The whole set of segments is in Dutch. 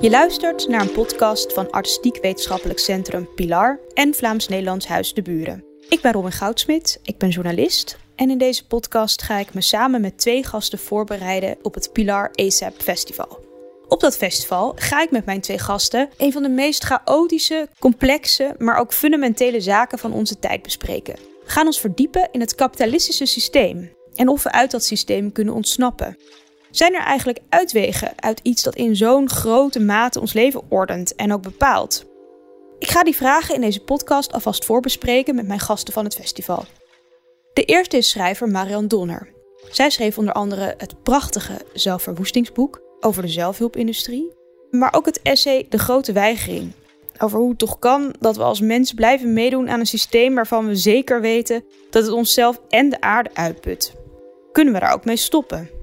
Je luistert naar een podcast van Artistiek Wetenschappelijk Centrum Pilar en Vlaams-Nederlands Huis de Buren. Ik ben Robin Goudsmit, ik ben journalist en in deze podcast ga ik me samen met twee gasten voorbereiden op het Pilar ASAP Festival. Op dat festival ga ik met mijn twee gasten een van de meest chaotische, complexe, maar ook fundamentele zaken van onze tijd bespreken. We gaan ons verdiepen in het kapitalistische systeem en of we uit dat systeem kunnen ontsnappen. Zijn er eigenlijk uitwegen uit iets dat in zo'n grote mate ons leven ordent en ook bepaalt? Ik ga die vragen in deze podcast alvast voorbespreken met mijn gasten van het festival. De eerste is schrijver Marian Donner. Zij schreef onder andere het prachtige zelfverwoestingsboek over de zelfhulpindustrie, maar ook het essay De Grote Weigering. Over hoe het toch kan dat we als mens blijven meedoen aan een systeem waarvan we zeker weten dat het onszelf en de aarde uitput. Kunnen we daar ook mee stoppen?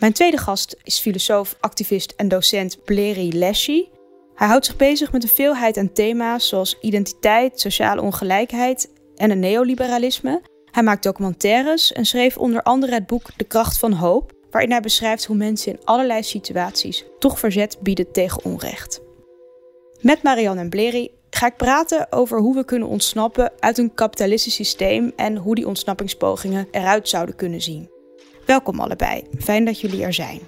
Mijn tweede gast is filosoof, activist en docent Bleri Leshy. Hij houdt zich bezig met een veelheid aan thema's zoals identiteit, sociale ongelijkheid en een neoliberalisme. Hij maakt documentaires en schreef onder andere het boek De Kracht van Hoop, waarin hij beschrijft hoe mensen in allerlei situaties toch verzet bieden tegen onrecht. Met Marianne en Bleri ga ik praten over hoe we kunnen ontsnappen uit een kapitalistisch systeem en hoe die ontsnappingspogingen eruit zouden kunnen zien. Welkom allebei, fijn dat jullie er zijn.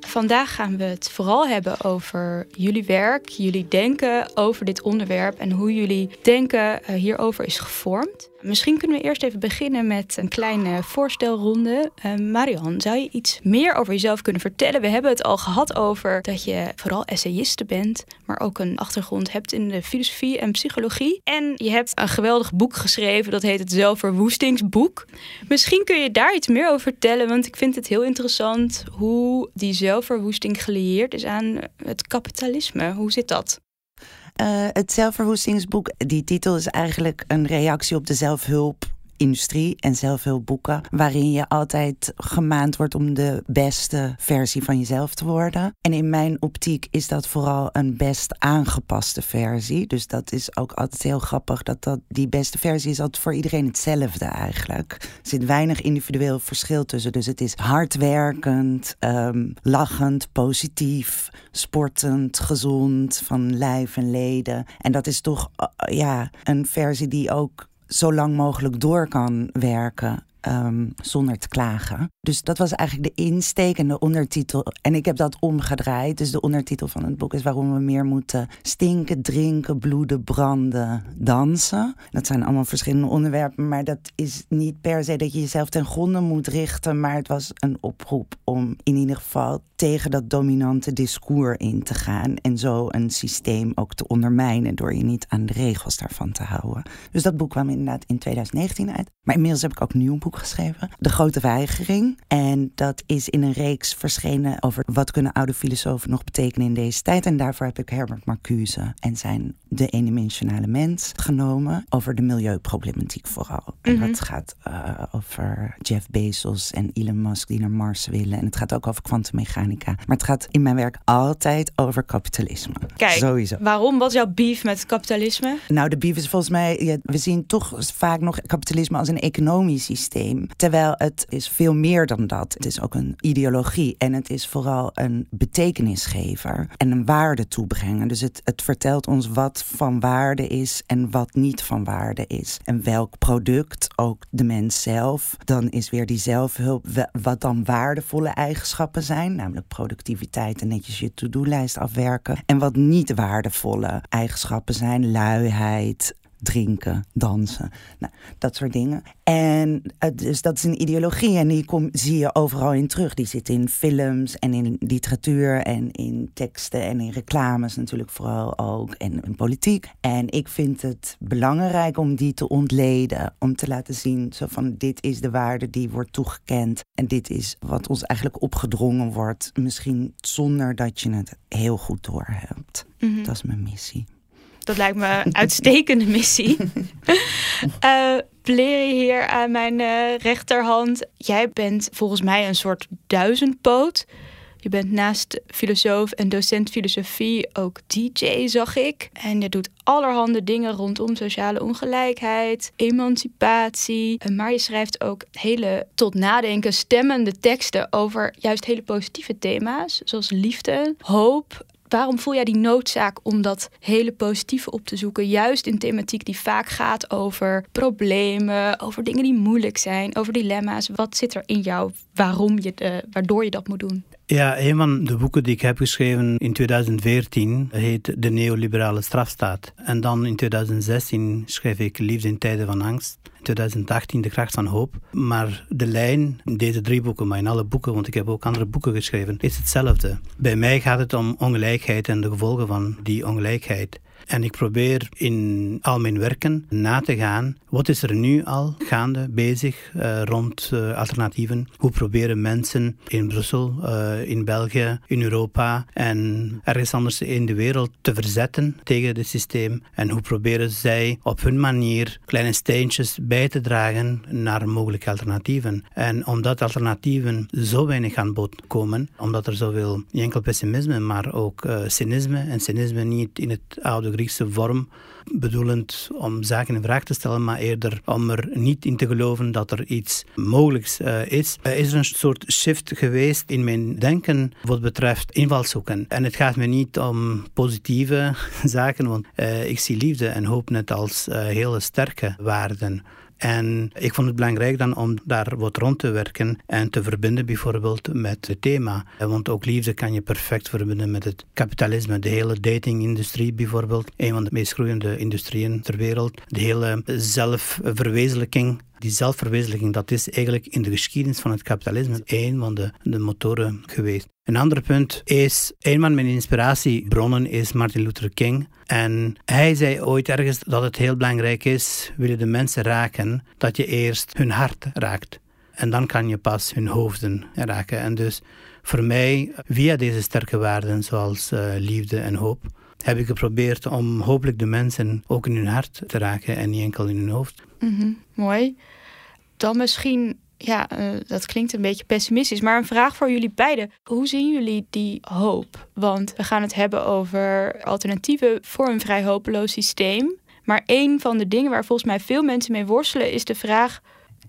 Vandaag gaan we het vooral hebben over jullie werk, jullie denken over dit onderwerp en hoe jullie denken eh, hierover is gevormd. Misschien kunnen we eerst even beginnen met een kleine voorstelronde. Uh, Marian, zou je iets meer over jezelf kunnen vertellen? We hebben het al gehad over dat je vooral essayiste bent, maar ook een achtergrond hebt in de filosofie en psychologie. En je hebt een geweldig boek geschreven, dat heet het Zelfverwoestingsboek. Misschien kun je daar iets meer over vertellen, want ik vind het heel interessant hoe die zelfverwoesting gelieerd is aan het kapitalisme. Hoe zit dat? Uh, het zelfverwoestingsboek, die titel is eigenlijk een reactie op de zelfhulp industrie en zelfhulpboeken, waarin je altijd gemaand wordt om de beste versie van jezelf te worden. En in mijn optiek is dat vooral een best aangepaste versie. Dus dat is ook altijd heel grappig dat, dat die beste versie is altijd voor iedereen hetzelfde eigenlijk. Er zit weinig individueel verschil tussen. Dus het is hardwerkend, um, lachend, positief, sportend, gezond van lijf en leden. En dat is toch uh, ja, een versie die ook zo lang mogelijk door kan werken. Um, zonder te klagen. Dus dat was eigenlijk de insteek en de ondertitel. En ik heb dat omgedraaid. Dus de ondertitel van het boek is waarom we meer moeten stinken, drinken, bloeden, branden, dansen. Dat zijn allemaal verschillende onderwerpen. Maar dat is niet per se dat je jezelf ten gronde moet richten. Maar het was een oproep om in ieder geval tegen dat dominante discours in te gaan. En zo een systeem ook te ondermijnen door je niet aan de regels daarvan te houden. Dus dat boek kwam inderdaad in 2019 uit. Maar inmiddels heb ik ook nieuw boek geschreven. De Grote Weigering. En dat is in een reeks verschenen over wat kunnen oude filosofen nog betekenen in deze tijd. En daarvoor heb ik Herbert Marcuse en zijn De Eendimensionale Mens genomen. Over de milieuproblematiek vooral. En Mhm. dat gaat uh, over Jeff Bezos en Elon Musk die naar Mars willen. En het gaat ook over kwantummechanica. Maar het gaat in mijn werk altijd over kapitalisme. Kijk, Sowieso. waarom? Wat is jouw beef met kapitalisme? Nou, de beef is volgens mij, ja, we zien toch vaak nog kapitalisme als een economisch systeem. Terwijl het is veel meer dan dat. Het is ook een ideologie en het is vooral een betekenisgever en een waarde toebrengen. Dus het, het vertelt ons wat van waarde is en wat niet van waarde is. En welk product, ook de mens zelf, dan is weer die zelfhulp, wa- wat dan waardevolle eigenschappen zijn, namelijk productiviteit en netjes je to-do-lijst afwerken. En wat niet waardevolle eigenschappen zijn, luiheid, drinken, dansen, nou, dat soort dingen. En dus dat is een ideologie en die kom, zie je overal in terug. Die zit in films en in literatuur en in teksten en in reclames natuurlijk vooral ook en in politiek. En ik vind het belangrijk om die te ontleden, om te laten zien zo van dit is de waarde die wordt toegekend en dit is wat ons eigenlijk opgedrongen wordt, misschien zonder dat je het heel goed doorhebt. Mhm. Dat is mijn missie. Dat lijkt me een uitstekende missie. Eh Bleri hier aan mijn eh, rechterhand. Jij bent volgens mij een soort duizendpoot. Je bent naast filosoof en docent filosofie ook DJ, zag ik. En je doet allerhande dingen rondom sociale ongelijkheid, emancipatie. Maar je schrijft ook hele tot nadenken stemmende teksten over juist hele positieve thema's, zoals liefde, hoop, Waarom voel jij die noodzaak om dat hele positieve op te zoeken? Juist in thematiek die vaak gaat over problemen, over dingen die moeilijk zijn, over dilemma's. Wat zit er in jou waarom je de, waardoor je dat moet doen? Ja, een van de boeken die ik heb geschreven in 2014 heet De neoliberale strafstaat. En dan in 2016 schreef ik Liefde in tijden van angst. 2018 De Kracht van Hoop. Maar de lijn in deze drie boeken, maar in alle boeken, want ik heb ook andere boeken geschreven, is hetzelfde. Bij mij gaat het om ongelijkheid en de gevolgen van die ongelijkheid. En ik probeer in al mijn werken na te gaan, wat is er nu al gaande, bezig uh, rond uh, alternatieven? Hoe proberen mensen in Brussel, uh, in België, in Europa en ergens anders in de wereld te verzetten tegen het systeem? En hoe proberen zij op hun manier kleine steentjes bij te dragen naar mogelijke alternatieven? En omdat alternatieven zo weinig aan bod komen, omdat er zoveel, niet enkel pessimisme, maar ook cynisme, en cynisme niet in het oude Griekse vorm, bedoelend om zaken in vraag te stellen, maar eerder om er niet in te geloven dat er iets mogelijks uh, is, uh, is er een soort shift geweest in mijn denken wat betreft invalshoeken. En het gaat me niet om positieve zaken, want uh, ik zie liefde en hoop net als hele sterke waarden. En ik vond het belangrijk dan om daar wat rond te werken en te verbinden bijvoorbeeld met het thema. Want ook liefde kan je perfect verbinden met het kapitalisme. De hele datingindustrie bijvoorbeeld, een van de meest groeiende industrieën ter wereld. De hele zelfverwezenlijking die zelfverwezenlijking, dat is eigenlijk in de geschiedenis van het kapitalisme een van de, de motoren geweest. Een ander punt is, een van mijn inspiratiebronnen is Martin Luther King. En hij zei ooit ergens dat het heel belangrijk is, wil je de mensen raken, dat je eerst hun hart raakt. En dan kan je pas hun hoofden raken. En dus voor mij, via deze sterke waarden zoals uh, liefde en hoop, heb ik geprobeerd om hopelijk de mensen ook in hun hart te raken en niet enkel in hun hoofd. Mm mooi. Dan misschien, ja, uh, dat klinkt een beetje pessimistisch, maar een vraag voor jullie beiden. Hoe zien jullie die hoop? Want we gaan het hebben over alternatieven voor een vrij hopeloos systeem. Maar een van de dingen waar volgens mij veel mensen mee worstelen is de vraag: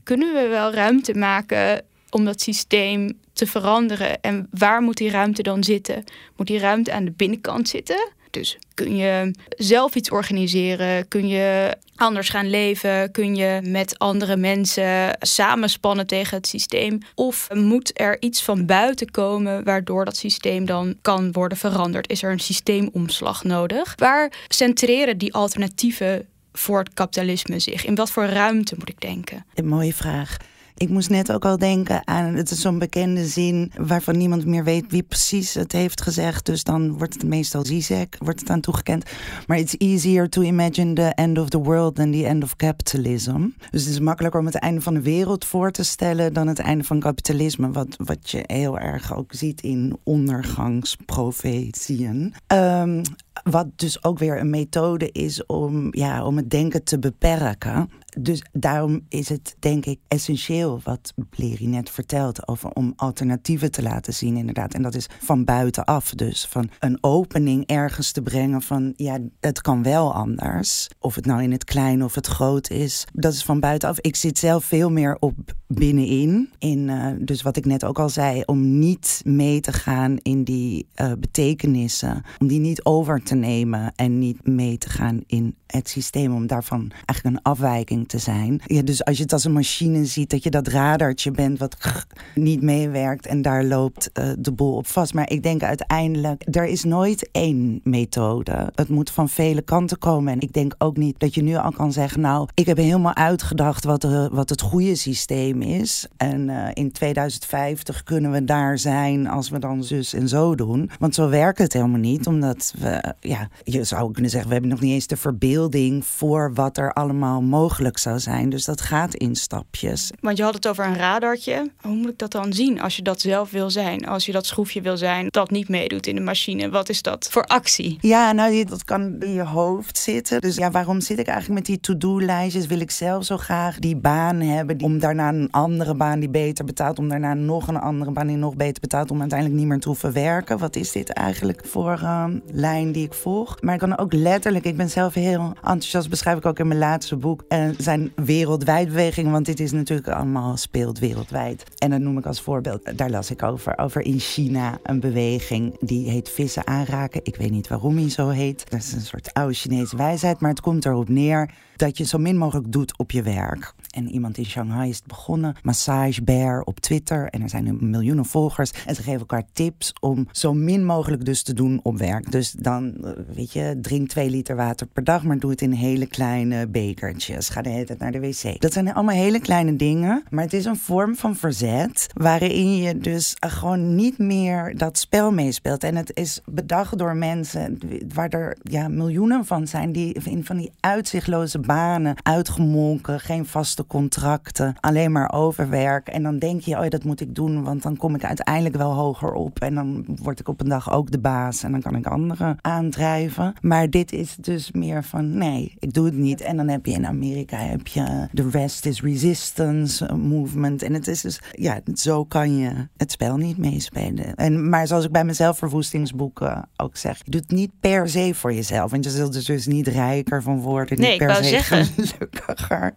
kunnen we wel ruimte maken om dat systeem te veranderen? En waar moet die ruimte dan zitten? Moet die ruimte aan de binnenkant zitten? Dus kun je zelf iets organiseren? Kun je anders gaan leven? Kun je met andere mensen samenspannen tegen het systeem? Of moet er iets van buiten komen waardoor dat systeem dan kan worden veranderd? Is er een systeemomslag nodig? Waar centreren die alternatieven voor het kapitalisme zich? In wat voor ruimte moet ik denken? Een mooie vraag. Ik moest net ook al denken aan, het is zo'n bekende zin waarvan niemand meer weet wie precies het heeft gezegd. Dus dan wordt het meestal Zizek, wordt het aan toegekend. Maar it's easier to imagine the end of the world than the end of capitalism. Dus het is makkelijker om het einde van de wereld voor te stellen dan het einde van kapitalisme. Wat, wat je heel erg ook ziet in ondergangsprofetieën. Um, wat dus ook weer een methode is om, ja, om het denken te beperken. Dus daarom is het denk ik essentieel wat Bleri net vertelt over om alternatieven te laten zien inderdaad. En dat is van buitenaf dus. Van een opening ergens te brengen van ja, het kan wel anders. Of het nou in het klein of het groot is. Dat is van buitenaf. Ik zit zelf veel meer op binnenin. In, uh, dus wat ik net ook al zei, om niet mee te gaan in die uh, betekenissen. Om die niet over te nemen en niet mee te gaan in het systeem. Om daarvan eigenlijk een afwijking te zijn. Ja, dus als je het als een machine ziet, dat je dat radartje bent wat niet meewerkt en daar loopt uh, de boel op vast. Maar ik denk uiteindelijk, er is nooit één methode. Het moet van vele kanten komen. En ik denk ook niet dat je nu al kan zeggen, nou, ik heb helemaal uitgedacht wat, de, wat het goede systeem is. En uh, in 2050 kunnen we daar zijn als we dan zus en zo doen. Want zo werkt het helemaal niet, omdat we, ja, je zou kunnen zeggen, we hebben nog niet eens de verbeelding voor wat er allemaal mogelijk zou zijn. Dus dat gaat in stapjes. Want je had het over een radartje. Hoe moet ik dat dan zien als je dat zelf wil zijn? Als je dat schroefje wil zijn dat niet meedoet in de machine. Wat is dat voor actie? Ja, nou, dat kan in je hoofd zitten. Dus ja, waarom zit ik eigenlijk met die to-do-lijstjes? Wil ik zelf zo graag die baan hebben om daarna een andere baan die beter betaalt, om daarna nog een andere baan die nog beter betaalt, om uiteindelijk niet meer te hoeven werken? Wat is dit eigenlijk voor um, lijn die ik volg? Maar ik kan ook letterlijk, ik ben zelf heel enthousiast, beschrijf ik ook in mijn laatste boek, uh, zijn wereldwijd bewegingen, want dit is natuurlijk allemaal speelt wereldwijd. En dat noem ik als voorbeeld, daar las ik over, over in China een beweging die heet vissen aanraken. Ik weet niet waarom hij zo heet. Dat is een soort oude Chinese wijsheid, maar het komt erop neer dat je zo min mogelijk doet op je werk. En iemand in Shanghai is begonnen, Massage Bear op Twitter. En er zijn nu miljoenen volgers. En ze geven elkaar tips om zo min mogelijk dus te doen op werk. Dus dan, eh, weet je, drink twee liter water per dag, doe het in hele kleine bekertjes. Ga de hele tijd naar de wc. Dat zijn allemaal hele kleine dingen, maar het is een vorm van verzet waarin je dus gewoon niet meer dat spel meespeelt. En het is bedacht door mensen waar er ja, miljoenen van zijn die in van die uitzichtloze banen, uitgemolken, geen vaste contracten, alleen maar overwerk. En dan denk je, oh dat moet ik doen, want dan kom ik uiteindelijk wel hoger op. En dan word ik op een dag ook de baas en dan kan ik anderen aandrijven. Maar dit is dus meer van, nee, ik doe het niet. En dan heb je in Amerika heb je de Rest is Resistance movement. En het is dus, ja, zo kan je het spel niet meespelen. En, maar zoals ik bij mijn zelfverwoestingsboeken ook zeg, je doet het niet per se voor jezelf. Want je zult er dus niet rijker van worden. Nee, per se zeggen. gelukkiger.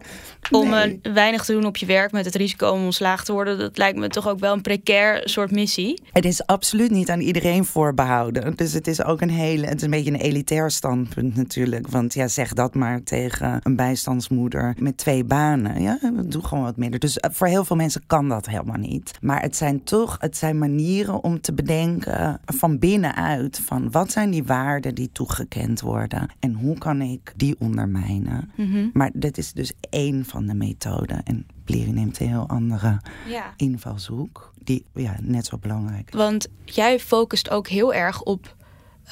Om nee. weinig te doen op je werk met het risico om ontslagen te worden, dat lijkt me toch ook wel een precair soort missie. Het is absoluut niet aan iedereen voorbehouden. Dus het is ook een hele, het is een beetje een elitair standpunt natuurlijk. Want ja, zeg dat maar tegen een bijstandsmoeder met twee banen. Ja, doe gewoon wat minder. Dus eh, voor heel veel mensen kan dat helemaal niet. Maar het zijn toch, het zijn manieren om te bedenken van binnenuit van wat zijn die waarden die toegekend worden en hoe kan ik die ondermijnen. Mm -hmm. Maar dat is dus één van de methoden. En Pleri neemt een heel andere ja. invalshoek, die ja, net zo belangrijk is. Want jij focust ook heel erg op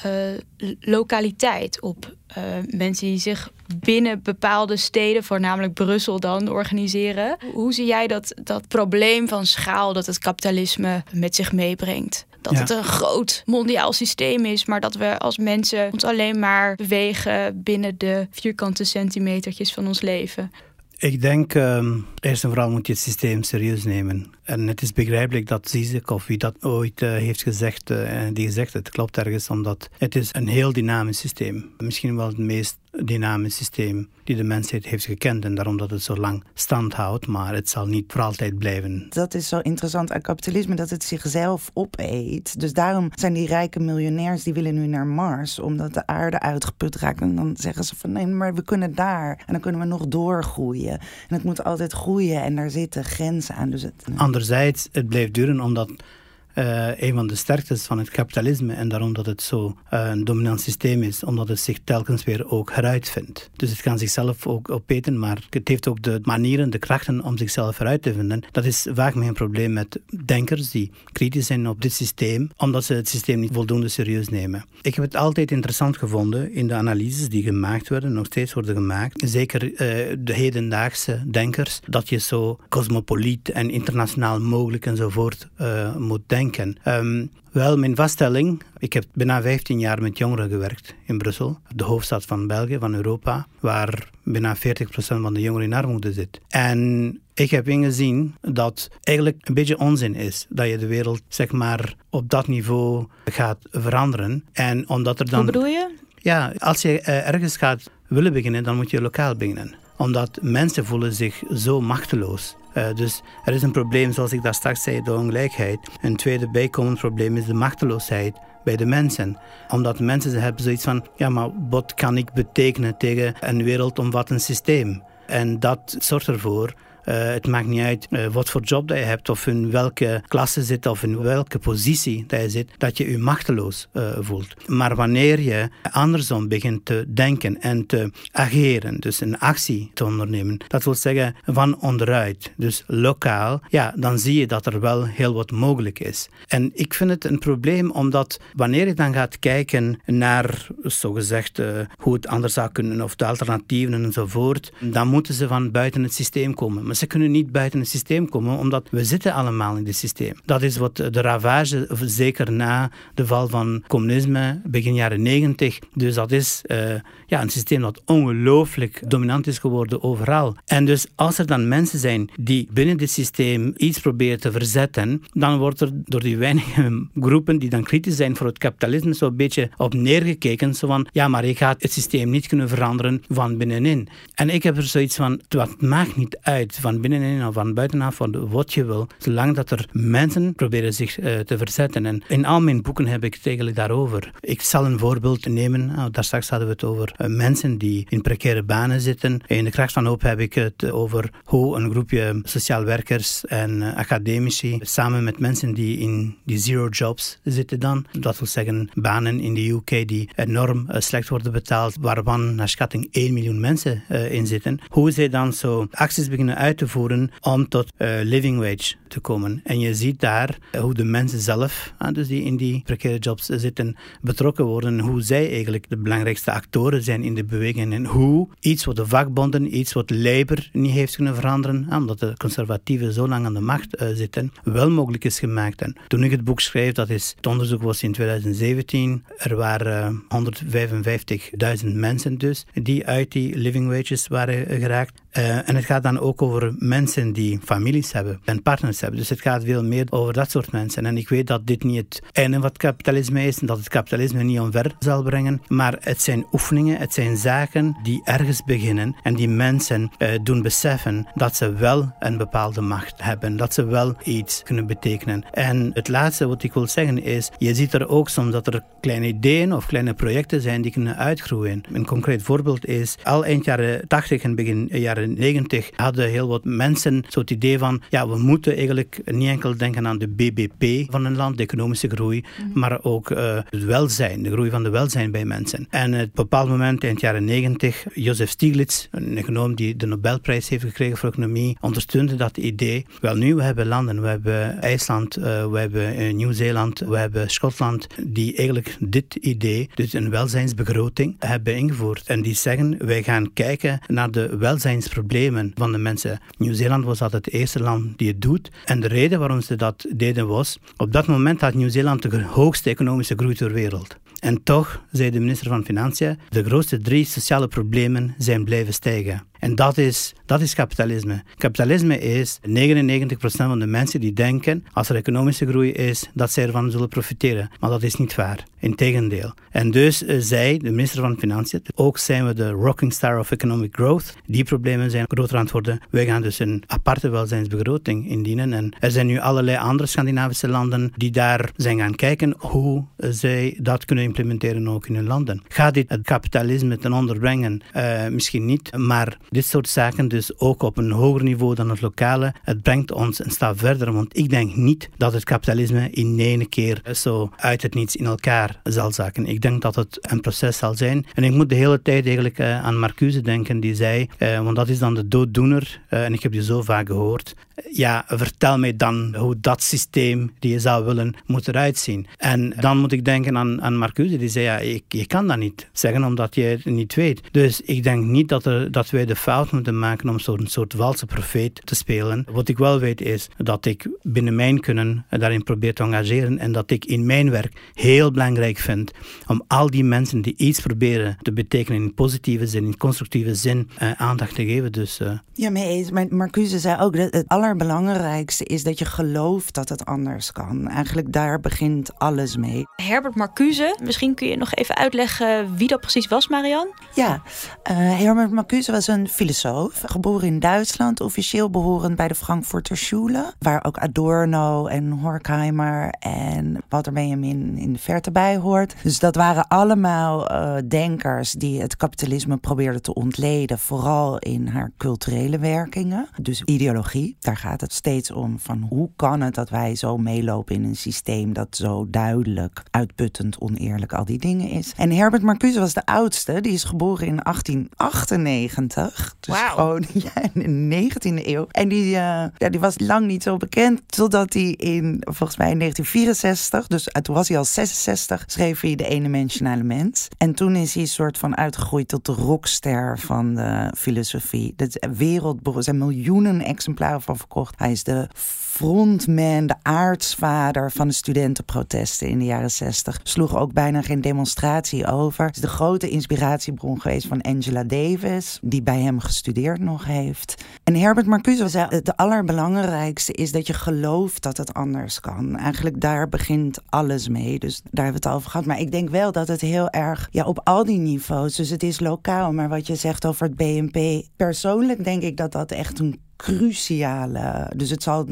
uh, lokaliteit, op uh, mensen die zich binnen bepaalde steden, voornamelijk Brussel dan, organiseren. Hoe zie jij dat, dat probleem van schaal dat het kapitalisme met zich meebrengt? Dat ja. het een groot mondiaal systeem is, maar dat we als mensen ons alleen maar bewegen binnen de vierkante centimetertjes van ons leven. Ik denk, um, eerst en vooral moet je het systeem serieus nemen. En het is begrijpelijk dat Zizek of wie dat ooit uh, heeft gezegd, uh, die gezegd het klopt ergens, omdat het is een heel dynamisch systeem. Misschien wel het meest dynamisch systeem die de mensheid heeft gekend en daarom dat het zo lang stand houdt, maar het zal niet voor altijd blijven. Dat is zo interessant aan kapitalisme, dat het zichzelf opeet. Dus daarom zijn die rijke miljonairs, die willen nu naar Mars, omdat de aarde uitgeput raakt. En dan zeggen ze van nee, maar we kunnen daar. En dan kunnen we nog doorgroeien. En het moet altijd groeien en daar zitten grenzen aan. Dus het, Anderzijds, het blijft duren omdat uh, een van de sterktes van het kapitalisme en daarom dat het zo uh, een dominant systeem is, omdat het zich telkens weer ook heruitvindt. Dus het kan zichzelf ook opeten, maar het heeft ook de manieren, de krachten om zichzelf heruit te vinden. Dat is vaak mijn probleem met denkers die kritisch zijn op dit systeem, omdat ze het systeem niet voldoende serieus nemen. Ik heb het altijd interessant gevonden in de analyses die gemaakt werden, nog steeds worden gemaakt, zeker uh, de hedendaagse denkers, dat je zo cosmopoliet en internationaal mogelijk enzovoort moet denken. Um, wel, mijn vaststelling, ik heb bijna 15 jaar met jongeren gewerkt in Brussel, de hoofdstad van België, van Europa, waar bijna 40% van de jongeren in armoede zit. En ik heb ingezien dat eigenlijk een beetje onzin is dat je de wereld zeg maar op dat niveau gaat veranderen. En omdat er dan. Hoe bedoel je? Ja, als je ergens gaat willen beginnen, dan moet je lokaal beginnen omdat mensen voelen zich zo machteloos. Uh, dus er is een probleem, zoals ik daar straks zei, de ongelijkheid. Een tweede bijkomend probleem is de machteloosheid bij de mensen. Omdat mensen hebben zoiets van, ja maar wat kan ik betekenen tegen een wereldomvattend systeem? En dat zorgt ervoor het maakt niet uit wat voor job dat je hebt, of in welke klasse zit, of in welke positie dat je zit, dat je je machteloos voelt. Maar wanneer je andersom begint te denken en te ageren, dus een actie te ondernemen, dat wil zeggen van onderuit, dus lokaal, ja, dan zie je dat er wel heel wat mogelijk is. En ik vind het een probleem omdat wanneer je dan gaat kijken naar, zogezegd, hoe het anders zou kunnen, of de alternatieven enzovoort, dan moeten ze van buiten het systeem komen. Ze kunnen niet buiten het systeem komen, omdat we zitten allemaal in het systeem. Dat is wat de ravage, zeker na de val van communisme, begin jaren negentig. Dus dat is uh, ja, een systeem dat ongelooflijk dominant is geworden overal. En dus als er dan mensen zijn die binnen dit systeem iets proberen te verzetten, dan wordt er door die weinige groepen die dan kritisch zijn voor het kapitalisme zo'n beetje op neergekeken. Zo van, ja, maar je gaat het systeem niet kunnen veranderen van binnenin. En ik heb er zoiets van, het maakt niet uit van binnenin of van buitenaf, wat je wil, zolang dat er mensen proberen zich uh, te verzetten. En in al mijn boeken heb ik het eigenlijk daarover. Ik zal een voorbeeld nemen, nou, daar straks hadden we het over uh, mensen die in precaire banen zitten. In de kracht van hoop heb ik het over hoe een groepje sociaal werkers en uh, academici samen met mensen die in die zero jobs zitten dan, dat wil zeggen banen in de UK die enorm slecht worden betaald, waarvan naar schatting 1 miljoen mensen in zitten, hoe zij dan zo acties beginnen uit te voeren om tot living wage te komen. En je ziet daar hoe de mensen zelf, dus die in die precaire jobs zitten, betrokken worden, hoe zij eigenlijk de belangrijkste actoren zijn in de beweging en hoe iets wat de vakbonden, iets wat Labour niet heeft kunnen veranderen, omdat de conservatieven zo lang aan de macht zitten, wel mogelijk is gemaakt. En toen ik het boek schreef, dat is, het onderzoek was in 2017, er waren 155.000 mensen dus, die uit die living wages waren geraakt. En het gaat dan ook over mensen die families hebben en partners hebben. Dus het gaat veel meer over dat soort mensen. En ik weet dat dit niet het einde van het kapitalisme is en dat het kapitalisme niet omver zal brengen. Maar het zijn oefeningen, het zijn zaken die ergens beginnen en die mensen uh, doen beseffen dat ze wel een bepaalde macht hebben. Dat ze wel iets kunnen betekenen. En het laatste wat ik wil zeggen is, je ziet er ook soms dat er kleine ideeën of kleine projecten zijn die kunnen uitgroeien. Een concreet voorbeeld is, al eind jaren 80 en begin jaren 90 hadden heel wat mensen zo het idee van, ja, we moeten eigenlijk niet enkel denken aan de BBP van een land, de economische groei, mhm. maar ook uh, het welzijn, de groei van de welzijn bij mensen. En op een bepaald moment in het jaren 90, Joseph Stiglitz, een econoom die de Nobelprijs heeft gekregen voor economie, ondersteunde dat idee. Wel nu, we hebben landen, we hebben IJsland, uh, we hebben uh, Nieuw-Zeeland, we hebben Schotland, die eigenlijk dit idee, dus een welzijnsbegroting, hebben ingevoerd. En die zeggen, wij gaan kijken naar de welzijns problemen van de mensen. Nieuw-Zeeland was dat het eerste land die het doet. En de reden waarom ze dat deden was, op dat moment had Nieuw-Zeeland de hoogste economische groei ter wereld. En toch, zei de minister van Financiën, de grootste drie sociale problemen zijn blijven stijgen. En dat is, dat is kapitalisme. Kapitalisme is 99% van de mensen die denken, als er economische groei is, dat zij ervan zullen profiteren. Maar dat is niet waar. Integendeel. En dus uh, zij, de minister van Financiën, ook zijn we de rocking star of economic growth. Die problemen zijn groter aan het worden. Wij gaan dus een aparte welzijnsbegroting indienen. En er zijn nu allerlei andere Scandinavische landen die daar zijn gaan kijken hoe zij dat kunnen implementeren ook in hun landen. Gaat dit het kapitalisme ten onder brengen? Uh, misschien niet, maar dit soort zaken dus ook op een hoger niveau dan het lokale. Het brengt ons een stap verder, want ik denk niet dat het kapitalisme in één keer zo uit het niets in elkaar zal zakken. Ik denk dat het een proces zal zijn. En ik moet de hele tijd eigenlijk uh, aan Marcuse denken, die zei, uh, want dat is dan de dooddoener, uh, en ik heb die zo vaak gehoord, ja, vertel mij dan hoe dat systeem die je zou willen moet eruit zien. En dan moet ik denken aan, aan Marcuse, die zei, ja, ik, je kan dat niet zeggen omdat je het niet weet. Dus ik denk niet dat, er, dat wij de fout moeten maken om zo'n soort valse profeet te spelen. Wat ik wel weet is dat ik binnen mijn kunnen daarin probeer te engageren en dat ik in mijn werk heel belangrijk vind om al die mensen die iets proberen te betekenen in positieve zin, in constructieve zin, uh, aandacht te geven. Dus, uh... Ja. Maar Marcuse zei ook dat het allerbelangrijkste is dat je gelooft dat het anders kan. Eigenlijk daar begint alles mee. Herbert Marcuse, misschien kun je nog even uitleggen wie dat precies was, Marian? Ja, uh, Herbert Marcuse was een filosoof, geboren in Duitsland, officieel behorend bij de Frankfurter Schule, waar ook Adorno en Horkheimer en Walter Benjamin in de verte bij hoort. Dus dat waren allemaal uh, denkers die het kapitalisme probeerden te ontleden, vooral in haar culturele werkingen. Dus ideologie, daar gaat het steeds om van hoe kan het dat wij zo meelopen in een systeem dat zo duidelijk uitputtend, oneerlijk, al die dingen is. En Herbert Marcuse was de oudste, die is geboren in 1898. Dus wow. gewoon ja, in de 19e eeuw. En die, uh, ja, die was lang niet zo bekend, totdat hij in, volgens mij in 1964, dus toen was hij al 66, schreef hij De Ene-Mentionale Mens. En toen is hij een soort van uitgegroeid tot de rockster van de filosofie. Dat wereldberoemd, er zijn miljoenen exemplaren van Hij is de frontman, de aartsvader van de studentenprotesten in de jaren 60. Sloeg ook bijna geen demonstratie over. Is de grote inspiratiebron geweest van Angela Davis, die bij hem gestudeerd nog heeft. En Herbert Marcuse zei: het allerbelangrijkste is dat je gelooft dat het anders kan. Eigenlijk daar begint alles mee. Dus daar hebben we het over gehad. Maar ik denk wel dat het heel erg ja, op al die niveaus. Dus het is lokaal. Maar wat je zegt over het BNP. Persoonlijk denk ik dat dat echt een cruciale. Dus het zal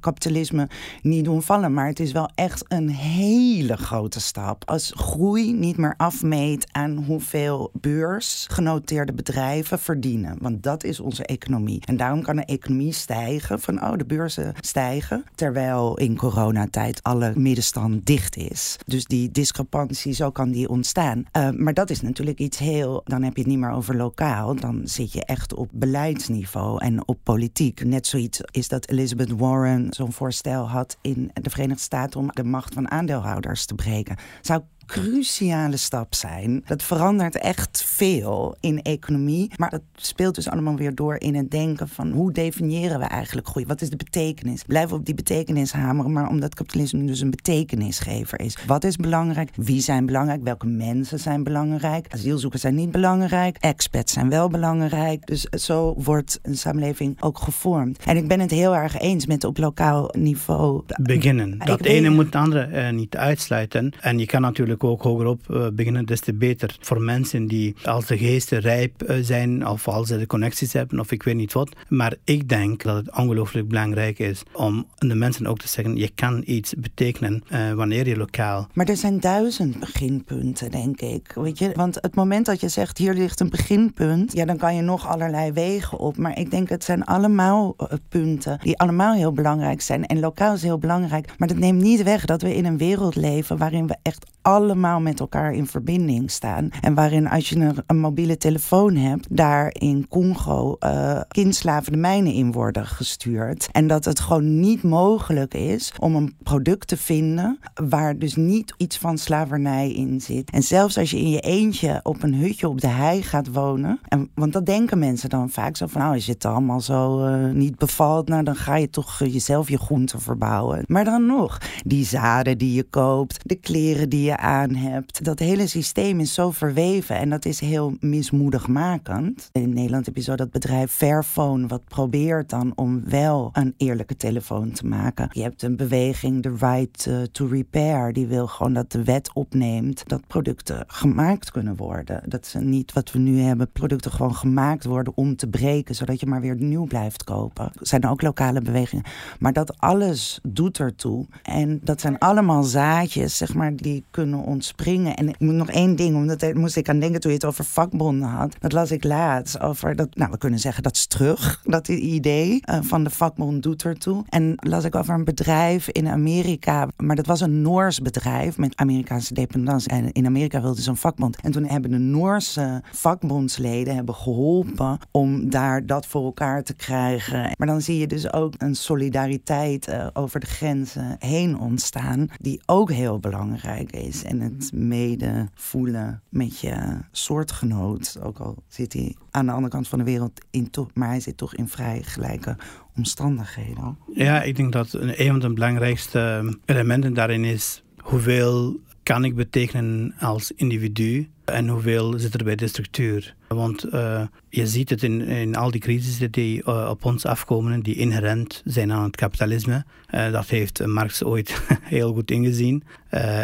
kapitalisme niet doen vallen, maar het is wel echt een hele grote stap. Als groei niet meer afmeet aan hoeveel beursgenoteerde bedrijven verdienen. Want dat is onze economie. En daarom kan de economie stijgen van oh, de beurzen stijgen. Terwijl in coronatijd alle middenstand dicht is. Dus die discrepantie, zo kan die ontstaan. Uh, maar dat is natuurlijk iets heel. Dan heb je het niet meer over lokaal. Dan zit je echt op beleidsniveau en op politiek politiek. Net zoiets is dat Elizabeth Warren zo'n voorstel had in de Verenigde Staten om de macht van aandeelhouders te breken. Zou cruciale stap zijn. Dat verandert echt veel in economie. Maar dat speelt dus allemaal weer door in het denken van hoe definiëren we eigenlijk groei? Wat is de betekenis? Blijven op die betekenis hameren, maar omdat kapitalisme dus een betekenisgever is. Wat is belangrijk? Wie zijn belangrijk? Welke mensen zijn belangrijk? Asielzoekers zijn niet belangrijk. Expats zijn wel belangrijk. Dus zo wordt een samenleving ook gevormd. En ik ben het heel erg eens met op lokaal niveau. Beginnen. Dat ene moet het andere uh, niet uitsluiten. En je kan natuurlijk ook hogerop uh, beginnen, des te beter. Voor mensen die als de geesten rijp uh, zijn of als ze de connecties hebben of ik weet niet wat. Maar ik denk dat het ongelooflijk belangrijk is om de mensen ook te zeggen, je kan iets betekenen uh, wanneer je lokaal... Maar er zijn duizend beginpunten, denk ik. Weet je? Want het moment dat je zegt, hier ligt een beginpunt, ja, dan kan je nog allerlei wegen op. Maar ik denk, het zijn allemaal punten die allemaal heel belangrijk zijn. En lokaal is heel belangrijk. Maar dat neemt niet weg dat we in een wereld leven waarin we echt allemaal met elkaar in verbinding staan. En waarin als je een, mobiele telefoon hebt, daar in Congo uh, kindslaven de mijnen in worden gestuurd. En dat het gewoon niet mogelijk is om een product te vinden waar dus niet iets van slavernij in zit. En zelfs als je in je eentje op een hutje op de hei gaat wonen. En, want dat denken mensen dan vaak zo van, nou, als je het allemaal zo uh, niet bevalt, nou dan ga je toch jezelf je groenten verbouwen. Maar dan nog, die zaden die je koopt, de kleren die je aan hebt. Dat hele systeem is zo verweven en dat is heel mismoedigmakend. In Nederland heb je zo dat bedrijf Fairphone, wat probeert dan om wel een eerlijke telefoon te maken. Je hebt een beweging, de Right eh, to Repair, die wil gewoon dat de wet opneemt dat producten gemaakt kunnen worden. Dat ze niet wat we nu hebben, producten gewoon gemaakt worden om te breken, zodat je maar weer nieuw blijft kopen. Er zijn ook lokale bewegingen. Maar dat alles doet ertoe. En dat zijn allemaal zaadjes, zeg maar, die kunnen ontspringen. En ik moet nog één ding, omdat moest ik aan denken toen je het over vakbonden had. Dat las ik laatst over dat, nou we kunnen zeggen dat is terug, dat idee uh, van de vakbond doet ertoe. En las ik over een bedrijf in Amerika, maar dat was een Noors bedrijf met Amerikaanse dependantie. En in Amerika wilde ze een vakbond. En toen hebben de Noorse vakbondsleden hebben geholpen om daar dat voor elkaar te krijgen. Maar dan zie je dus ook een solidariteit uh, over de grenzen heen ontstaan, die ook heel belangrijk is en het mede voelen met je soortgenoot. Ook al zit hij aan de andere kant van de wereld in maar hij zit toch in vrij gelijke omstandigheden. Ja, ik denk dat een van de belangrijkste elementen daarin is hoeveel kan ik betekenen als individu en hoeveel zit er bij de structuur. Want uh, je ziet het in, in al die crisissen die uh, op ons afkomen, die inherent zijn aan het kapitalisme. Uh, dat heeft Marx ooit heel goed ingezien.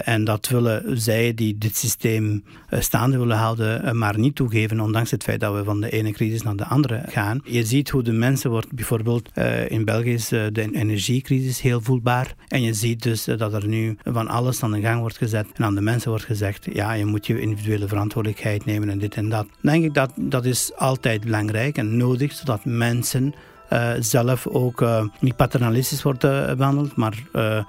en dat willen zij die dit systeem staande willen houden, maar niet toegeven, ondanks het feit dat we van de ene crisis naar de andere gaan. Je ziet hoe de mensen wordt, bijvoorbeeld in België is de energiecrisis heel voelbaar. En je ziet dus dat er nu van alles aan de gang wordt gezet en aan de mensen wordt gezegd, ja, je moet je individuele verantwoordelijkheid nemen en dit en dat. Denk ik dat dat is altijd belangrijk en nodig, zodat mensen uh, zelf ook uh, niet paternalistisch worden behandeld, maar uh,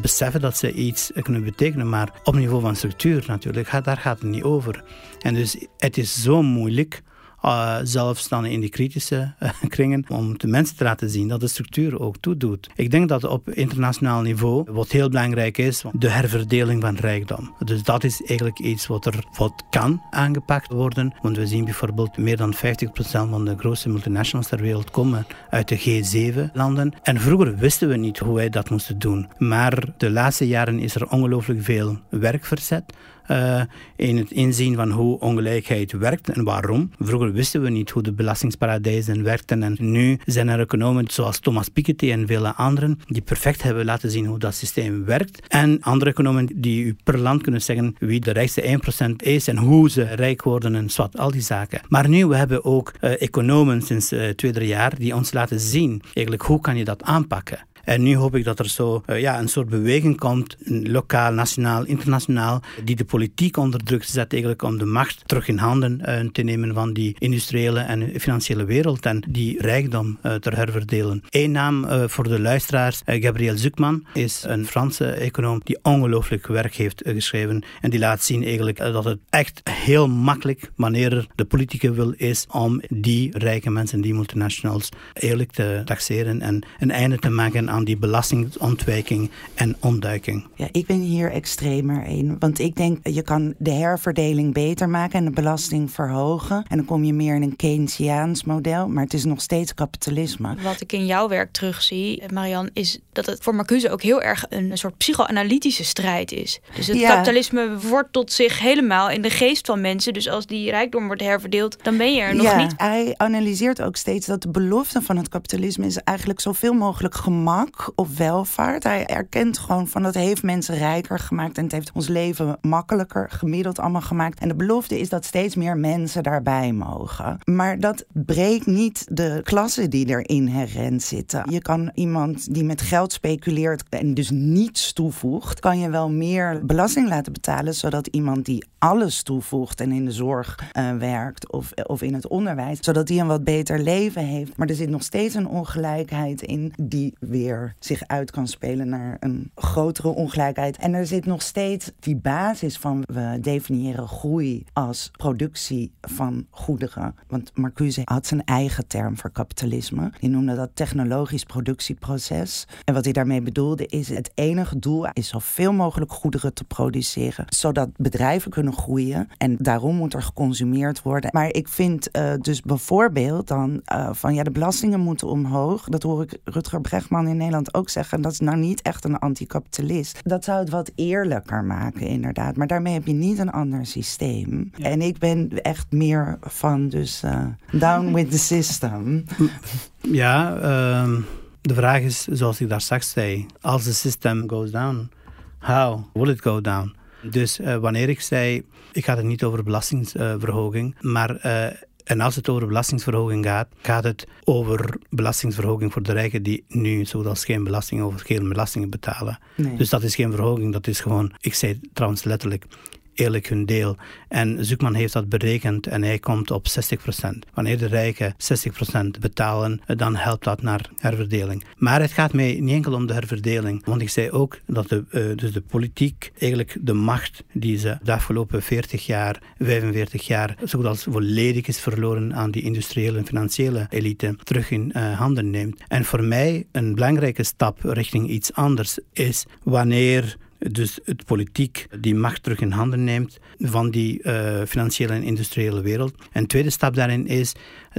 beseffen dat ze iets kunnen betekenen. Maar op niveau van structuur natuurlijk, daar gaat het niet over. En dus het is zo moeilijk uh, zelfs dan in die kritische uh, kringen, om de mensen te laten zien dat de structuur ook toedoet. Ik denk dat op internationaal niveau, wat heel belangrijk is, de herverdeling van rijkdom. Dus dat is eigenlijk iets wat er wat kan aangepakt worden. Want we zien bijvoorbeeld meer dan 50% van de grootste multinationals ter wereld komen uit de G7-landen. En vroeger wisten we niet hoe wij dat moesten doen. Maar de laatste jaren is er ongelooflijk veel werk verzet uh, in het inzien van hoe ongelijkheid werkt en waarom. Vroeger wisten we niet hoe de belastingsparadijzen werkten en nu zijn er economen zoals Thomas Piketty en vele anderen die perfect hebben laten zien hoe dat systeem werkt. En andere economen die u per land kunnen zeggen wie de rijkste 1% is en hoe ze rijk worden en wat, al die zaken. Maar nu we hebben ook uh, economen sinds uh, twee, drie jaar die ons laten zien eigenlijk hoe kan je dat aanpakken. En nu hoop ik dat er zo uh, ja, een soort beweging komt, lokaal, nationaal, internationaal, die de politiek onder druk zet eigenlijk om de macht terug in handen uh, te nemen van die industriële en financiële wereld en die rijkdom uh, te herverdelen. Eén naam voor de luisteraars, Gabriel Zuckman, is een Franse econoom die ongelooflijk werk heeft geschreven en die laat zien eigenlijk dat het echt heel makkelijk, wanneer de politieke wil is, om die rijke mensen, die multinationals, eerlijk te taxeren en een einde te maken aan die belastingontwijking en ontduiking. Ja, ik ben hier extremer in. Want ik denk, je kan de herverdeling beter maken en de belasting verhogen. En dan kom je meer in een Keynesiaans model. Maar het is nog steeds kapitalisme. Wat ik in jouw werk terugzie, Marian, is dat het voor Marcuse ook heel erg een soort psychoanalytische strijd is. Dus het kapitalisme wortelt zich helemaal in de geest van mensen. Dus als die rijkdom wordt herverdeeld, dan ben je er nog ja, niet. Hij analyseert ook steeds dat de belofte van het kapitalisme is eigenlijk zoveel mogelijk gemak of welvaart. Hij erkent gewoon van dat heeft mensen rijker gemaakt en het heeft ons leven makkelijker gemiddeld allemaal gemaakt. En de belofte is dat steeds meer mensen daarbij mogen. Maar dat breekt niet de klassen die er inherent zitten. Je kan iemand die met geld speculeert en dus niets toevoegt, kan je wel meer belasting laten betalen, zodat iemand die alles toevoegt en in de zorg uh, werkt of, of in het onderwijs, zodat die een wat beter leven heeft. Maar er zit nog steeds een ongelijkheid in die weer zich uit kan spelen naar een grotere ongelijkheid. En er zit nog steeds die basis van we definiëren groei als productie van goederen. Want Marcuse had zijn eigen term voor kapitalisme. Die noemde dat technologisch productieproces. En wat hij daarmee bedoelde is het enige doel is zoveel mogelijk goederen te produceren, zodat bedrijven kunnen groeien. En daarom moet er geconsumeerd worden. Maar ik vind uh, dus bijvoorbeeld dan uh, van ja, de belastingen moeten omhoog. Dat hoor ik Rutger Bregman in Nederland ook zeggen. Dat is nou niet echt een anticapitalist. Dat zou het wat eerlijker maken, inderdaad. Maar daarmee heb je niet een ander systeem. En ik ben echt meer van dus uh, down with the system. Ja, uh, de vraag is, zoals ik daar straks zei, als het systeem goes down, how will it go down? Dus uh, wanneer ik zei, ik ga het niet over belastingsverhoging, maar uh, en als het over belastingsverhoging gaat, gaat het over belastingsverhoging voor de rijken die nu zoals geen belasting over geen belastingen betalen. Nee. Dus dat is geen verhoging, dat is gewoon, ik zei trouwens letterlijk, eerlijk hun deel. En Zoekman heeft dat berekend en hij komt op 60%. Wanneer de rijken 60% betalen, dan helpt dat naar herverdeling. Maar het gaat mij niet enkel om de herverdeling. Want ik zei ook dat de, uh, dus de politiek eigenlijk de macht die ze de afgelopen 40 jaar, 45 jaar, zo als volledig is verloren aan die industriële en financiële elite, terug in uh, handen neemt. En voor mij een belangrijke stap richting iets anders is wanneer dus het politiek die macht terug in handen neemt van die uh, financiële en industriële wereld. En de tweede stap daarin is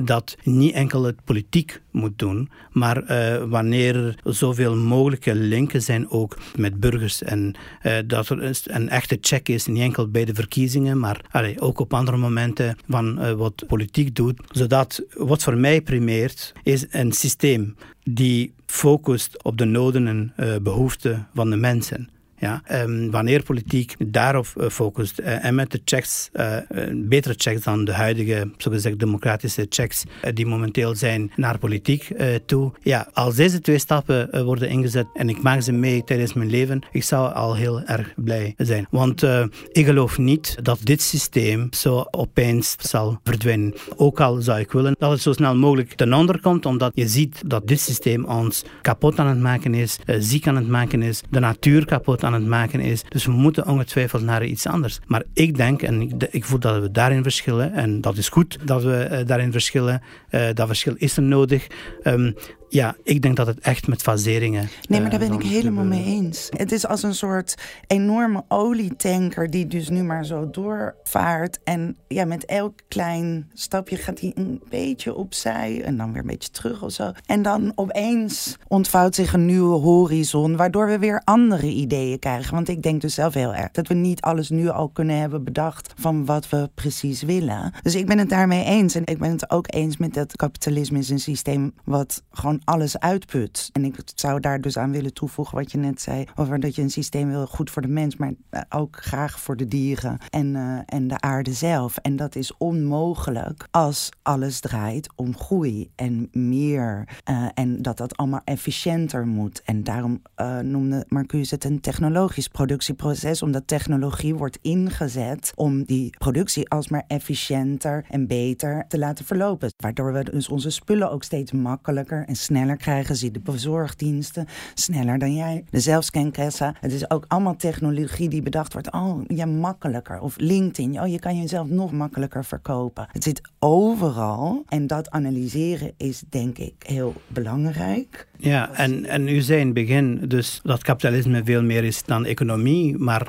dat niet enkel het politiek moet doen, maar uh, wanneer er zoveel mogelijke linken zijn ook met burgers en uh, dat er een echte check is, niet enkel bij de verkiezingen, maar ook op andere momenten van wat politiek doet, zodat wat voor mij primeert is een systeem die focust op de noden en behoeften van de mensen. Ja, um, wanneer politiek daarop uh, focust uh, en met de checks, uh, betere checks dan de huidige, zogezegd democratische checks die momenteel zijn naar politiek toe. Ja, als deze twee stappen worden ingezet en ik maak ze mee tijdens mijn leven, ik zou al heel erg blij zijn. Want ik geloof niet dat dit systeem zo opeens zal verdwijnen. Ook al zou ik willen dat het zo snel mogelijk ten onder komt, omdat je ziet dat dit systeem ons kapot aan het maken is, ziek aan het maken is, de natuur kapot aan het maken is. Dus we moeten ongetwijfeld naar iets anders. Maar ik denk, en ik, ik voel dat we daarin verschillen, en dat is goed dat we uh, daarin verschillen. Uh, dat verschil is er nodig. Um, ja, ik denk dat het echt met faseringen. Nee, maar daar ben ik helemaal mee eens. Het is als een soort enorme olietanker die dus nu maar zo doorvaart. En ja, met elk klein stapje gaat hij een beetje opzij en dan weer een beetje terug of zo. En dan opeens ontvouwt zich een nieuwe horizon, waardoor we weer andere ideeën krijgen. Want ik denk dus zelf heel erg dat we niet alles nu al kunnen hebben bedacht van wat we precies willen. Dus ik ben het daarmee eens. En ik ben het ook eens met dat kapitalisme is een systeem wat gewoon alles uitput. En ik zou daar dus aan willen toevoegen wat je net zei. Over dat je een systeem wil goed voor de mens, maar eh, ook graag voor de dieren en, uh, en de aarde zelf. En dat is onmogelijk als alles draait om groei en meer. Uh, en dat dat allemaal efficiënter moet. En daarom noemde Marcuse het een technologisch productieproces, omdat technologie wordt ingezet om die productie alsmaar efficiënter en beter te laten verlopen. Waardoor we dus onze spullen ook steeds makkelijker en sneller sneller krijgen ze de bezorgdiensten sneller dan jij. De zelfscankassa. Het is ook allemaal technologie die bedacht wordt. Oh, ja, makkelijker. Of LinkedIn. Oh, je kan jezelf nog makkelijker verkopen. Het zit overal. En dat analyseren is denk ik heel belangrijk. Ja, en, en u zei in het begin dus dat kapitalisme veel meer is dan economie. Maar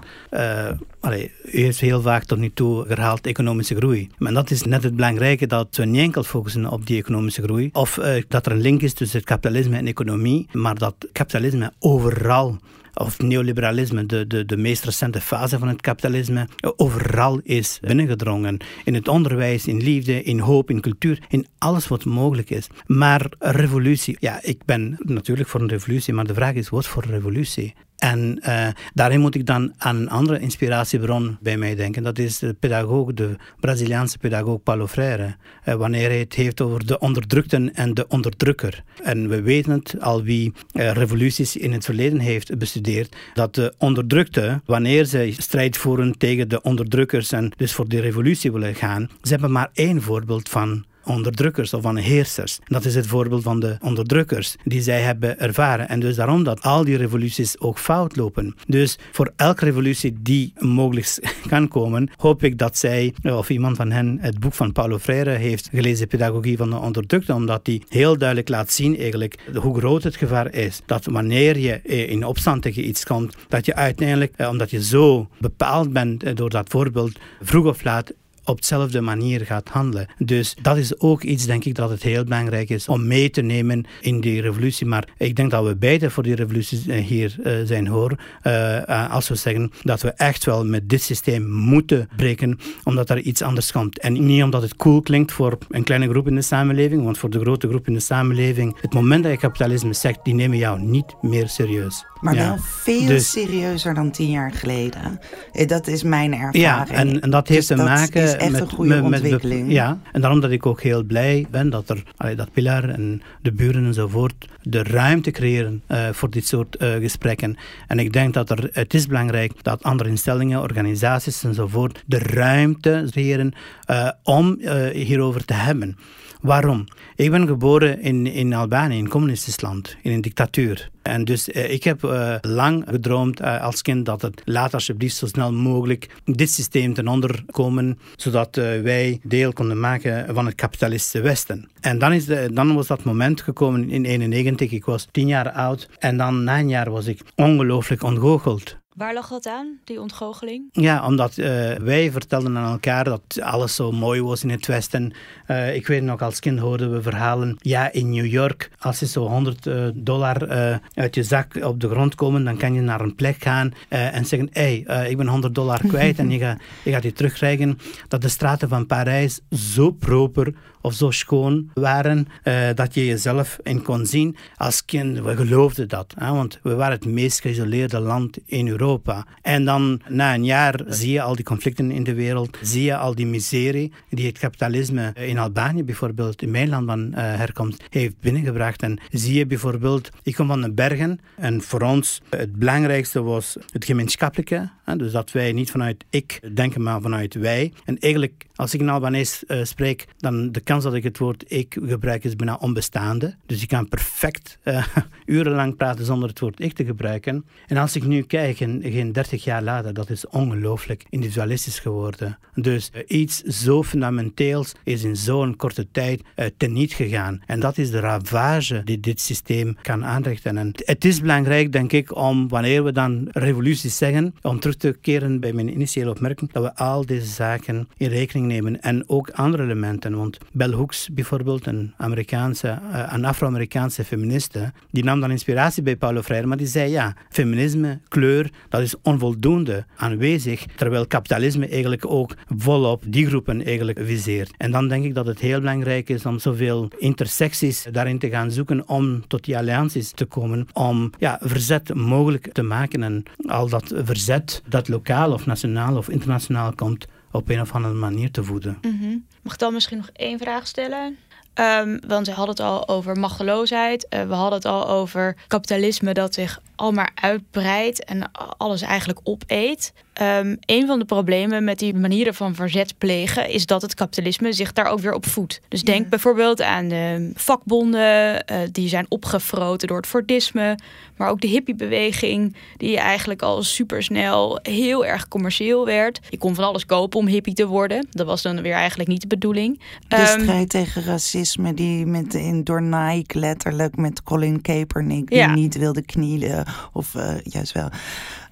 allee, u heeft heel vaak tot nu toe herhaald economische groei. Maar dat is net het belangrijke dat we niet enkel focussen op die economische groei. Of uh, dat er een link is tussen het kapitalisme en economie, maar dat kapitalisme overal of neoliberalisme, de, de, de meest recente fase van het kapitalisme, overal is binnengedrongen. In het onderwijs, in liefde, in hoop, in cultuur, in alles wat mogelijk is. Maar revolutie, ja, ik ben natuurlijk voor een revolutie, maar de vraag is, wat voor revolutie? En uh, daarin moet ik dan aan een andere inspiratiebron bij mij denken. Dat is de pedagoog, de Braziliaanse pedagoog Paulo Freire. Uh, wanneer hij het heeft over de onderdrukten en de onderdrukker. En we weten het, al wie uh, revoluties in het verleden heeft bestudeerd, dat de onderdrukte, wanneer ze strijd voeren tegen de onderdrukkers en dus voor de revolutie willen gaan, ze hebben maar één voorbeeld van onderdrukkers of van heersers. Dat is het voorbeeld van de onderdrukkers die zij hebben ervaren. En dus daarom dat al die revoluties ook fout lopen. Dus voor elke revolutie die mogelijk kan komen, hoop ik dat zij of iemand van hen het boek van Paulo Freire heeft gelezen, Pedagogie van de onderdrukte, omdat die heel duidelijk laat zien eigenlijk hoe groot het gevaar is. Dat wanneer je in opstand tegen iets komt, dat je uiteindelijk, eh, omdat je zo bepaald bent eh, door dat voorbeeld, vroeg of laat op dezelfde manier gaat handelen. Dus dat is ook iets, denk ik, dat het heel belangrijk is om mee te nemen in die revolutie. Maar ik denk dat we beide voor die revolutie eh, hier uh, zijn hoor. Uh, als we zeggen dat we echt wel met dit systeem moeten breken, omdat er iets anders komt. En niet omdat het cool klinkt voor een kleine groep in de samenleving, want voor de grote groep in de samenleving, het moment dat je kapitalisme zegt, die nemen jou niet meer serieus. Maar wel veel dus, serieuzer dan tien jaar geleden. Dat is mijn ervaring. Ja, en, en dat heeft dus te maken echt met, een goede met, ontwikkeling. ja, en daarom dat ik ook heel blij ben dat er allee, dat Pilar en de buren enzovoort de ruimte creëren uh, voor dit soort uh, gesprekken. En ik denk dat er, het is belangrijk dat andere instellingen, organisaties enzovoort de ruimte creëren uh, om hierover te hebben. Waarom? Ik ben geboren in, in Albanië, in een communistisch land, in een dictatuur. En dus eh, ik heb uh, lang gedroomd uh, als kind dat het laat alsjeblieft zo snel mogelijk dit systeem ten onder komen, zodat wij deel konden maken van het kapitalistische Westen. En dan, is dan was dat moment gekomen in 91. Ik was tien jaar oud en dan na een jaar was ik ongelooflijk ontgoocheld Waar lag dat aan, die ontgoocheling? Ja, omdat uh, wij vertelden aan elkaar dat alles zo mooi was in het Westen. Uh, ik weet nog, als kind hoorden we verhalen. Ja, in New York, als je zo 100 uh, dollar uit je zak op de grond komen, dan kan je naar een plek gaan en zeggen: Hé, hey, ik ben 100 dollar kwijt en je, ga, je gaat die terugkrijgen. Dat de straten van Parijs zo proper of zo schoon waren uh, dat je jezelf in kon zien. Als kind, we geloofden dat, hè, want we waren het meest geïsoleerde land in Europa. En dan na een jaar zie je al die conflicten in de wereld, zie je al die miserie die het kapitalisme in Albanië bijvoorbeeld, in mijn land van uh, herkomst, heeft binnengebracht. En zie je bijvoorbeeld, ik kom van de bergen en voor ons het belangrijkste was het gemeenschappelijke. Hè, dus dat wij niet vanuit ik denken, maar vanuit wij. En eigenlijk, als ik in Albanese uh, spreek, dan de kans dat ik het woord ik gebruik is bijna onbestaande. Dus ik kan perfect uh, urenlang praten zonder het woord ik te gebruiken. En als ik nu kijk, geen 30 jaar later, dat is ongelooflijk individualistisch geworden. Dus uh, iets zo fundamenteels is in zo'n korte tijd teniet gegaan. En dat is de ravage die dit systeem kan aanrichten. En het is belangrijk, denk ik, om wanneer we dan revoluties zeggen, om terug te keren bij mijn initiële opmerking, dat we al deze zaken in rekening nemen. En ook andere elementen. Want Bell Hooks bijvoorbeeld, een Amerikaanse, uh, een Afro-Amerikaanse feministe, die nam dan inspiratie bij Paulo Freire, maar die zei ja, feminisme, kleur, dat is onvoldoende aanwezig, terwijl kapitalisme eigenlijk ook volop die groepen eigenlijk viseert. En dan denk ik dat het heel belangrijk is om zoveel intersecties daarin te gaan zoeken om tot die allianties te komen, om ja, verzet mogelijk te maken en al dat verzet dat lokaal of nationaal of internationaal komt, op een of andere manier te voeden. Mm. Mag ik dan misschien nog één vraag stellen? Um, want we hadden het al over machteloosheid. Uh, we hadden het al over kapitalisme dat zich al maar uitbreidt en alles eigenlijk opeet. Um, een van de problemen met die manieren van verzet plegen is dat het kapitalisme zich daar ook weer op voedt. Dus denk bijvoorbeeld aan de vakbonden, uh, die zijn opgefroten door het Fordisme, maar ook de hippiebeweging, die eigenlijk al supersnel heel erg commercieel werd. Je kon van alles kopen om hippie te worden. Dat was dan weer eigenlijk niet de bedoeling. De um, strijd tegen racisme, die met, in, door Nike letterlijk met Colin Kaepernick, die ja. niet wilde knielen, of uh, juist wel.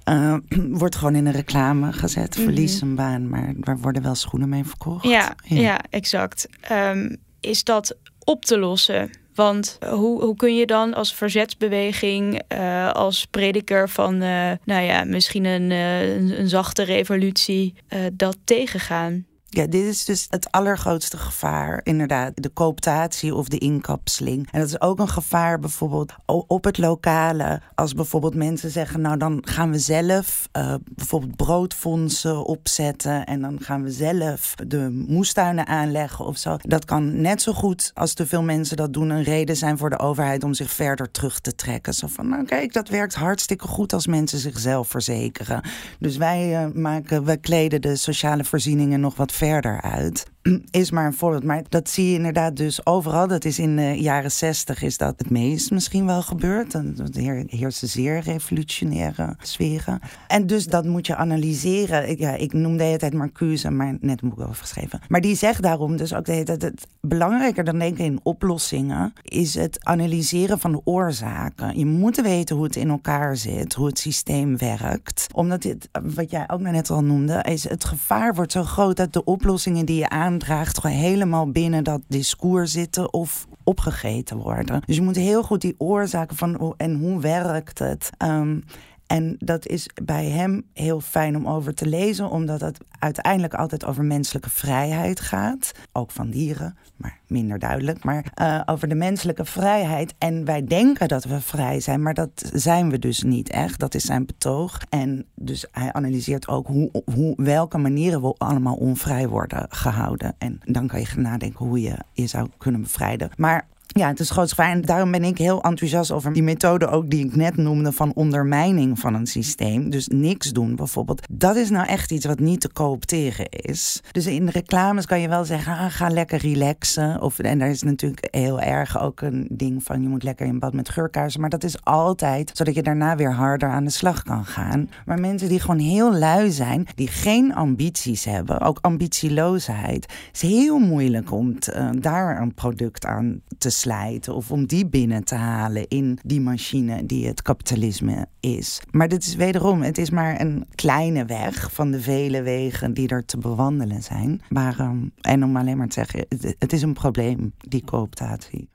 Uh, wordt gewoon in een reclame gezet. Verlies een baan, maar er worden wel schoenen mee verkocht. Ja, ja. ja exact. Um, is dat op te lossen? Want hoe, hoe kun je dan als verzetsbeweging, uh, als prediker van, uh, nou ja, misschien een, een, een zachte revolutie, dat tegengaan? Ja, dit is dus het allergrootste gevaar, inderdaad. De cooptatie of de inkapseling. En dat is ook een gevaar bijvoorbeeld op het lokale. Als bijvoorbeeld mensen zeggen, nou dan gaan we zelf uh, bijvoorbeeld broodfondsen opzetten. En dan gaan we zelf de moestuinen aanleggen of zo. Dat kan net zo goed als te veel mensen dat doen een reden zijn voor de overheid om zich verder terug te trekken. Zo van, nou kijk, dat werkt hartstikke goed als mensen zichzelf verzekeren. Dus wij uh, maken, we kleden de sociale voorzieningen nog wat verder uit. Is maar een voorbeeld. Maar dat zie je inderdaad dus overal. Dat is in de jaren zestig is dat het meest misschien wel gebeurd. Er heersen zeer revolutionaire sferen. En dus dat moet je analyseren. Ik, ja, ik noem de hele tijd Marcuse, maar net een boek over geschreven. Maar die zegt daarom dus ook de hele tijd... Het belangrijker dan denken in oplossingen... is het analyseren van de oorzaken. Je moet weten hoe het in elkaar zit. Hoe het systeem werkt. Omdat dit, wat jij ook net al noemde... is het gevaar wordt zo groot dat de oplossingen die je aandraagt, gewoon helemaal binnen dat discours zitten of opgegeten worden. Dus je moet heel goed die oorzaken van en hoe werkt het. Um, en dat is bij hem heel fijn om over te lezen, omdat het uiteindelijk altijd over menselijke vrijheid gaat. Ook van dieren, maar minder duidelijk. Maar uh, over de menselijke vrijheid. En wij denken dat we vrij zijn, maar dat zijn we dus niet echt. Dat is zijn betoog. En dus hij analyseert ook hoe, hoe, welke manieren we allemaal onvrij worden gehouden. En dan kan je nadenken hoe je je zou kunnen bevrijden. Maar ja, het is groot gevaar. En daarom ben ik heel enthousiast over die methode ook die ik net noemde van ondermijning van een systeem. Dus niks doen bijvoorbeeld. Dat is nou echt iets wat niet te coopteren is. Dus in reclames kan je wel zeggen, ah, ga lekker relaxen. Of, en daar is natuurlijk heel erg ook een ding van, je moet lekker in bad met geurkaarsen. Maar dat is altijd zodat je daarna weer harder aan de slag kan gaan. Maar mensen die gewoon heel lui zijn, die geen ambities hebben, ook ambitieloosheid, is heel moeilijk om te, uh, daar een product aan te slijten of om die binnen te halen in die machine die het kapitalisme is. Maar dit is wederom, het is maar een kleine weg van de vele wegen die er te bewandelen zijn. Maar, ehm, en om alleen maar te zeggen, het is een probleem, die cooptatie.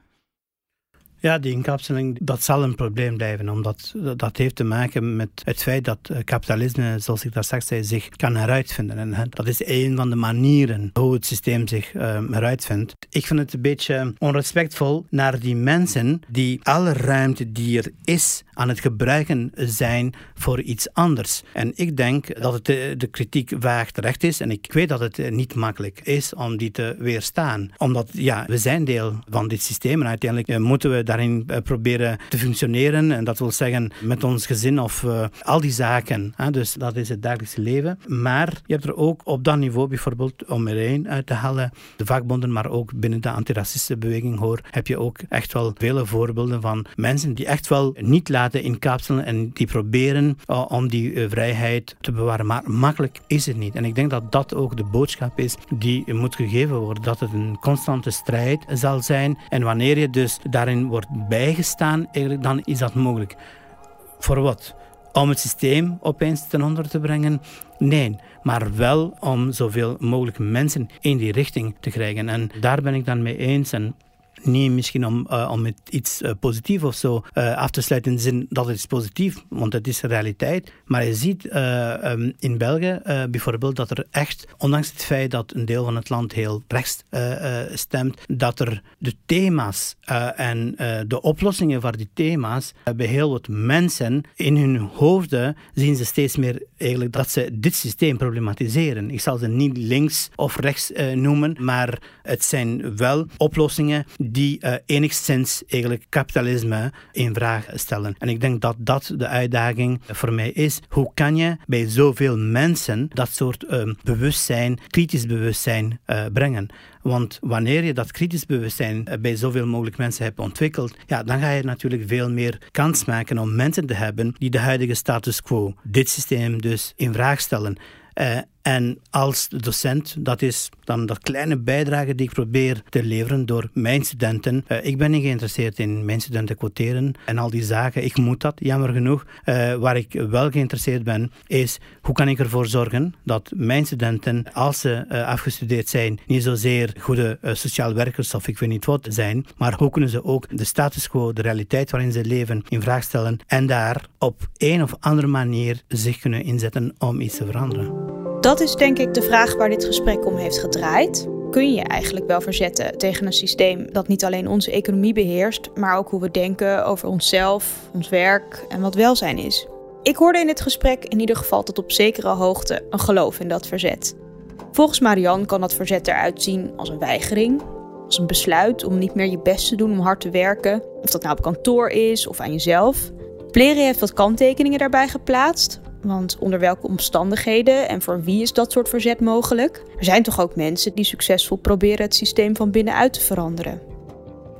Ja, die inkapseling, dat zal een probleem blijven, omdat dat heeft te maken met het feit dat eh, kapitalisme, zoals ik daar straks zei, zich kan heruitvinden. En dat is een van de manieren hoe het systeem zich heruitvindt. Ik vind het een beetje onrespectvol naar die mensen die alle ruimte die er is aan het gebruiken zijn voor iets anders. En ik denk dat het de, de kritiek vaak terecht is en ik weet dat het eh, niet makkelijk is om die te weerstaan. Omdat, ja, we zijn deel van dit systeem en uiteindelijk moeten we daarin eh, proberen te functioneren. En dat wil zeggen met ons gezin of uh, al die zaken. Hè? Dus dat is het dagelijkse leven. Maar je hebt er ook op dat niveau bijvoorbeeld om er uit te halen, de vakbonden, maar ook binnen de antiracistische beweging hoor, heb je ook echt wel vele voorbeelden van mensen die echt wel niet laten inkapselen en die proberen uh, om die vrijheid te bewaren. Maar makkelijk is het niet. En ik denk dat dat ook de boodschap is die moet gegeven worden. Dat het een constante strijd zal zijn. En wanneer je dus daarin wordt bijgestaan, eigenlijk, dan is dat mogelijk. Voor wat? Om het systeem opeens ten onder te brengen? Nee, maar wel om zoveel mogelijk mensen in die richting te krijgen. En daar ben ik dan mee eens. En niet misschien om, uh, om iets uh, positief of zo uh, af te sluiten in de zin dat het is positief, want het is realiteit. Maar je ziet um, in België bijvoorbeeld dat er echt, ondanks het feit dat een deel van het land heel rechts stemt, dat er de thema's en de oplossingen voor die thema's bij heel wat mensen in hun hoofden zien ze steeds meer eigenlijk dat ze dit systeem problematiseren. Ik zal ze niet links of rechts noemen, maar het zijn wel oplossingen die uh, enigszins eigenlijk kapitalisme in vraag stellen. En ik denk dat dat de uitdaging voor mij is. Hoe kan je bij zoveel mensen dat soort uh, bewustzijn, kritisch bewustzijn uh, brengen? Want wanneer je dat kritisch bewustzijn eh, bij zoveel mogelijk mensen hebt ontwikkeld, ja, dan ga je natuurlijk veel meer kans maken om mensen te hebben die de huidige status quo, dit systeem dus in vraag stellen. En als docent, dat is dan dat kleine bijdrage die ik probeer te leveren door mijn studenten. Uh, ik ben niet geïnteresseerd in mijn studenten quoteren en al die zaken. Ik moet dat, jammer genoeg. Uh, waar ik wel geïnteresseerd ben, is hoe kan ik ervoor zorgen dat mijn studenten, als ze uh, afgestudeerd zijn, niet zozeer goede sociaal werkers of ik weet niet wat zijn, maar hoe kunnen ze ook de status quo, de realiteit waarin ze leven, in vraag stellen en daar op een of andere manier zich kunnen inzetten om iets te veranderen. Dat is denk ik de vraag waar dit gesprek om heeft gedraaid. Kun je eigenlijk wel verzetten tegen een systeem dat niet alleen onze economie beheerst, maar ook hoe we denken over onszelf, ons werk en wat welzijn is? Ik hoorde in dit gesprek in ieder geval tot op zekere hoogte een geloof in dat verzet. Volgens Marianne kan dat verzet eruit zien als een weigering, als een besluit om niet meer je best te doen om hard te werken, of dat nou op kantoor is of aan jezelf. Pleri heeft wat kanttekeningen daarbij geplaatst, want onder welke omstandigheden en voor wie is dat soort verzet mogelijk? Er zijn toch ook mensen die succesvol proberen het systeem van binnenuit te veranderen.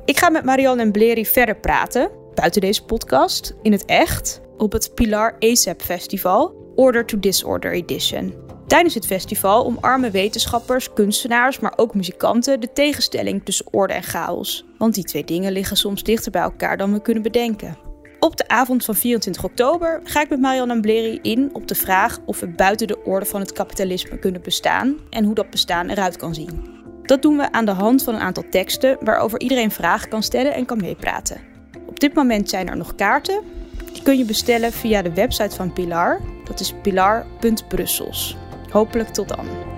Ik ga met Marianne en Bleri verder praten, buiten deze podcast, in het echt, op het Pilar ASAP Festival, Order to Disorder Edition. Tijdens het festival omarmen wetenschappers, kunstenaars, maar ook muzikanten de tegenstelling tussen orde en chaos. Want die twee dingen liggen soms dichter bij elkaar dan we kunnen bedenken. Op de avond van 24 oktober ga ik met Marianne en Bleri in op de vraag of we buiten de orde van het kapitalisme kunnen bestaan en hoe dat bestaan eruit kan zien. Dat doen we aan de hand van een aantal teksten waarover iedereen vragen kan stellen en kan meepraten. Op dit moment zijn er nog kaarten. Die kun je bestellen via de website van Pilar. Dat is pilar.brussels. Hopelijk tot dan.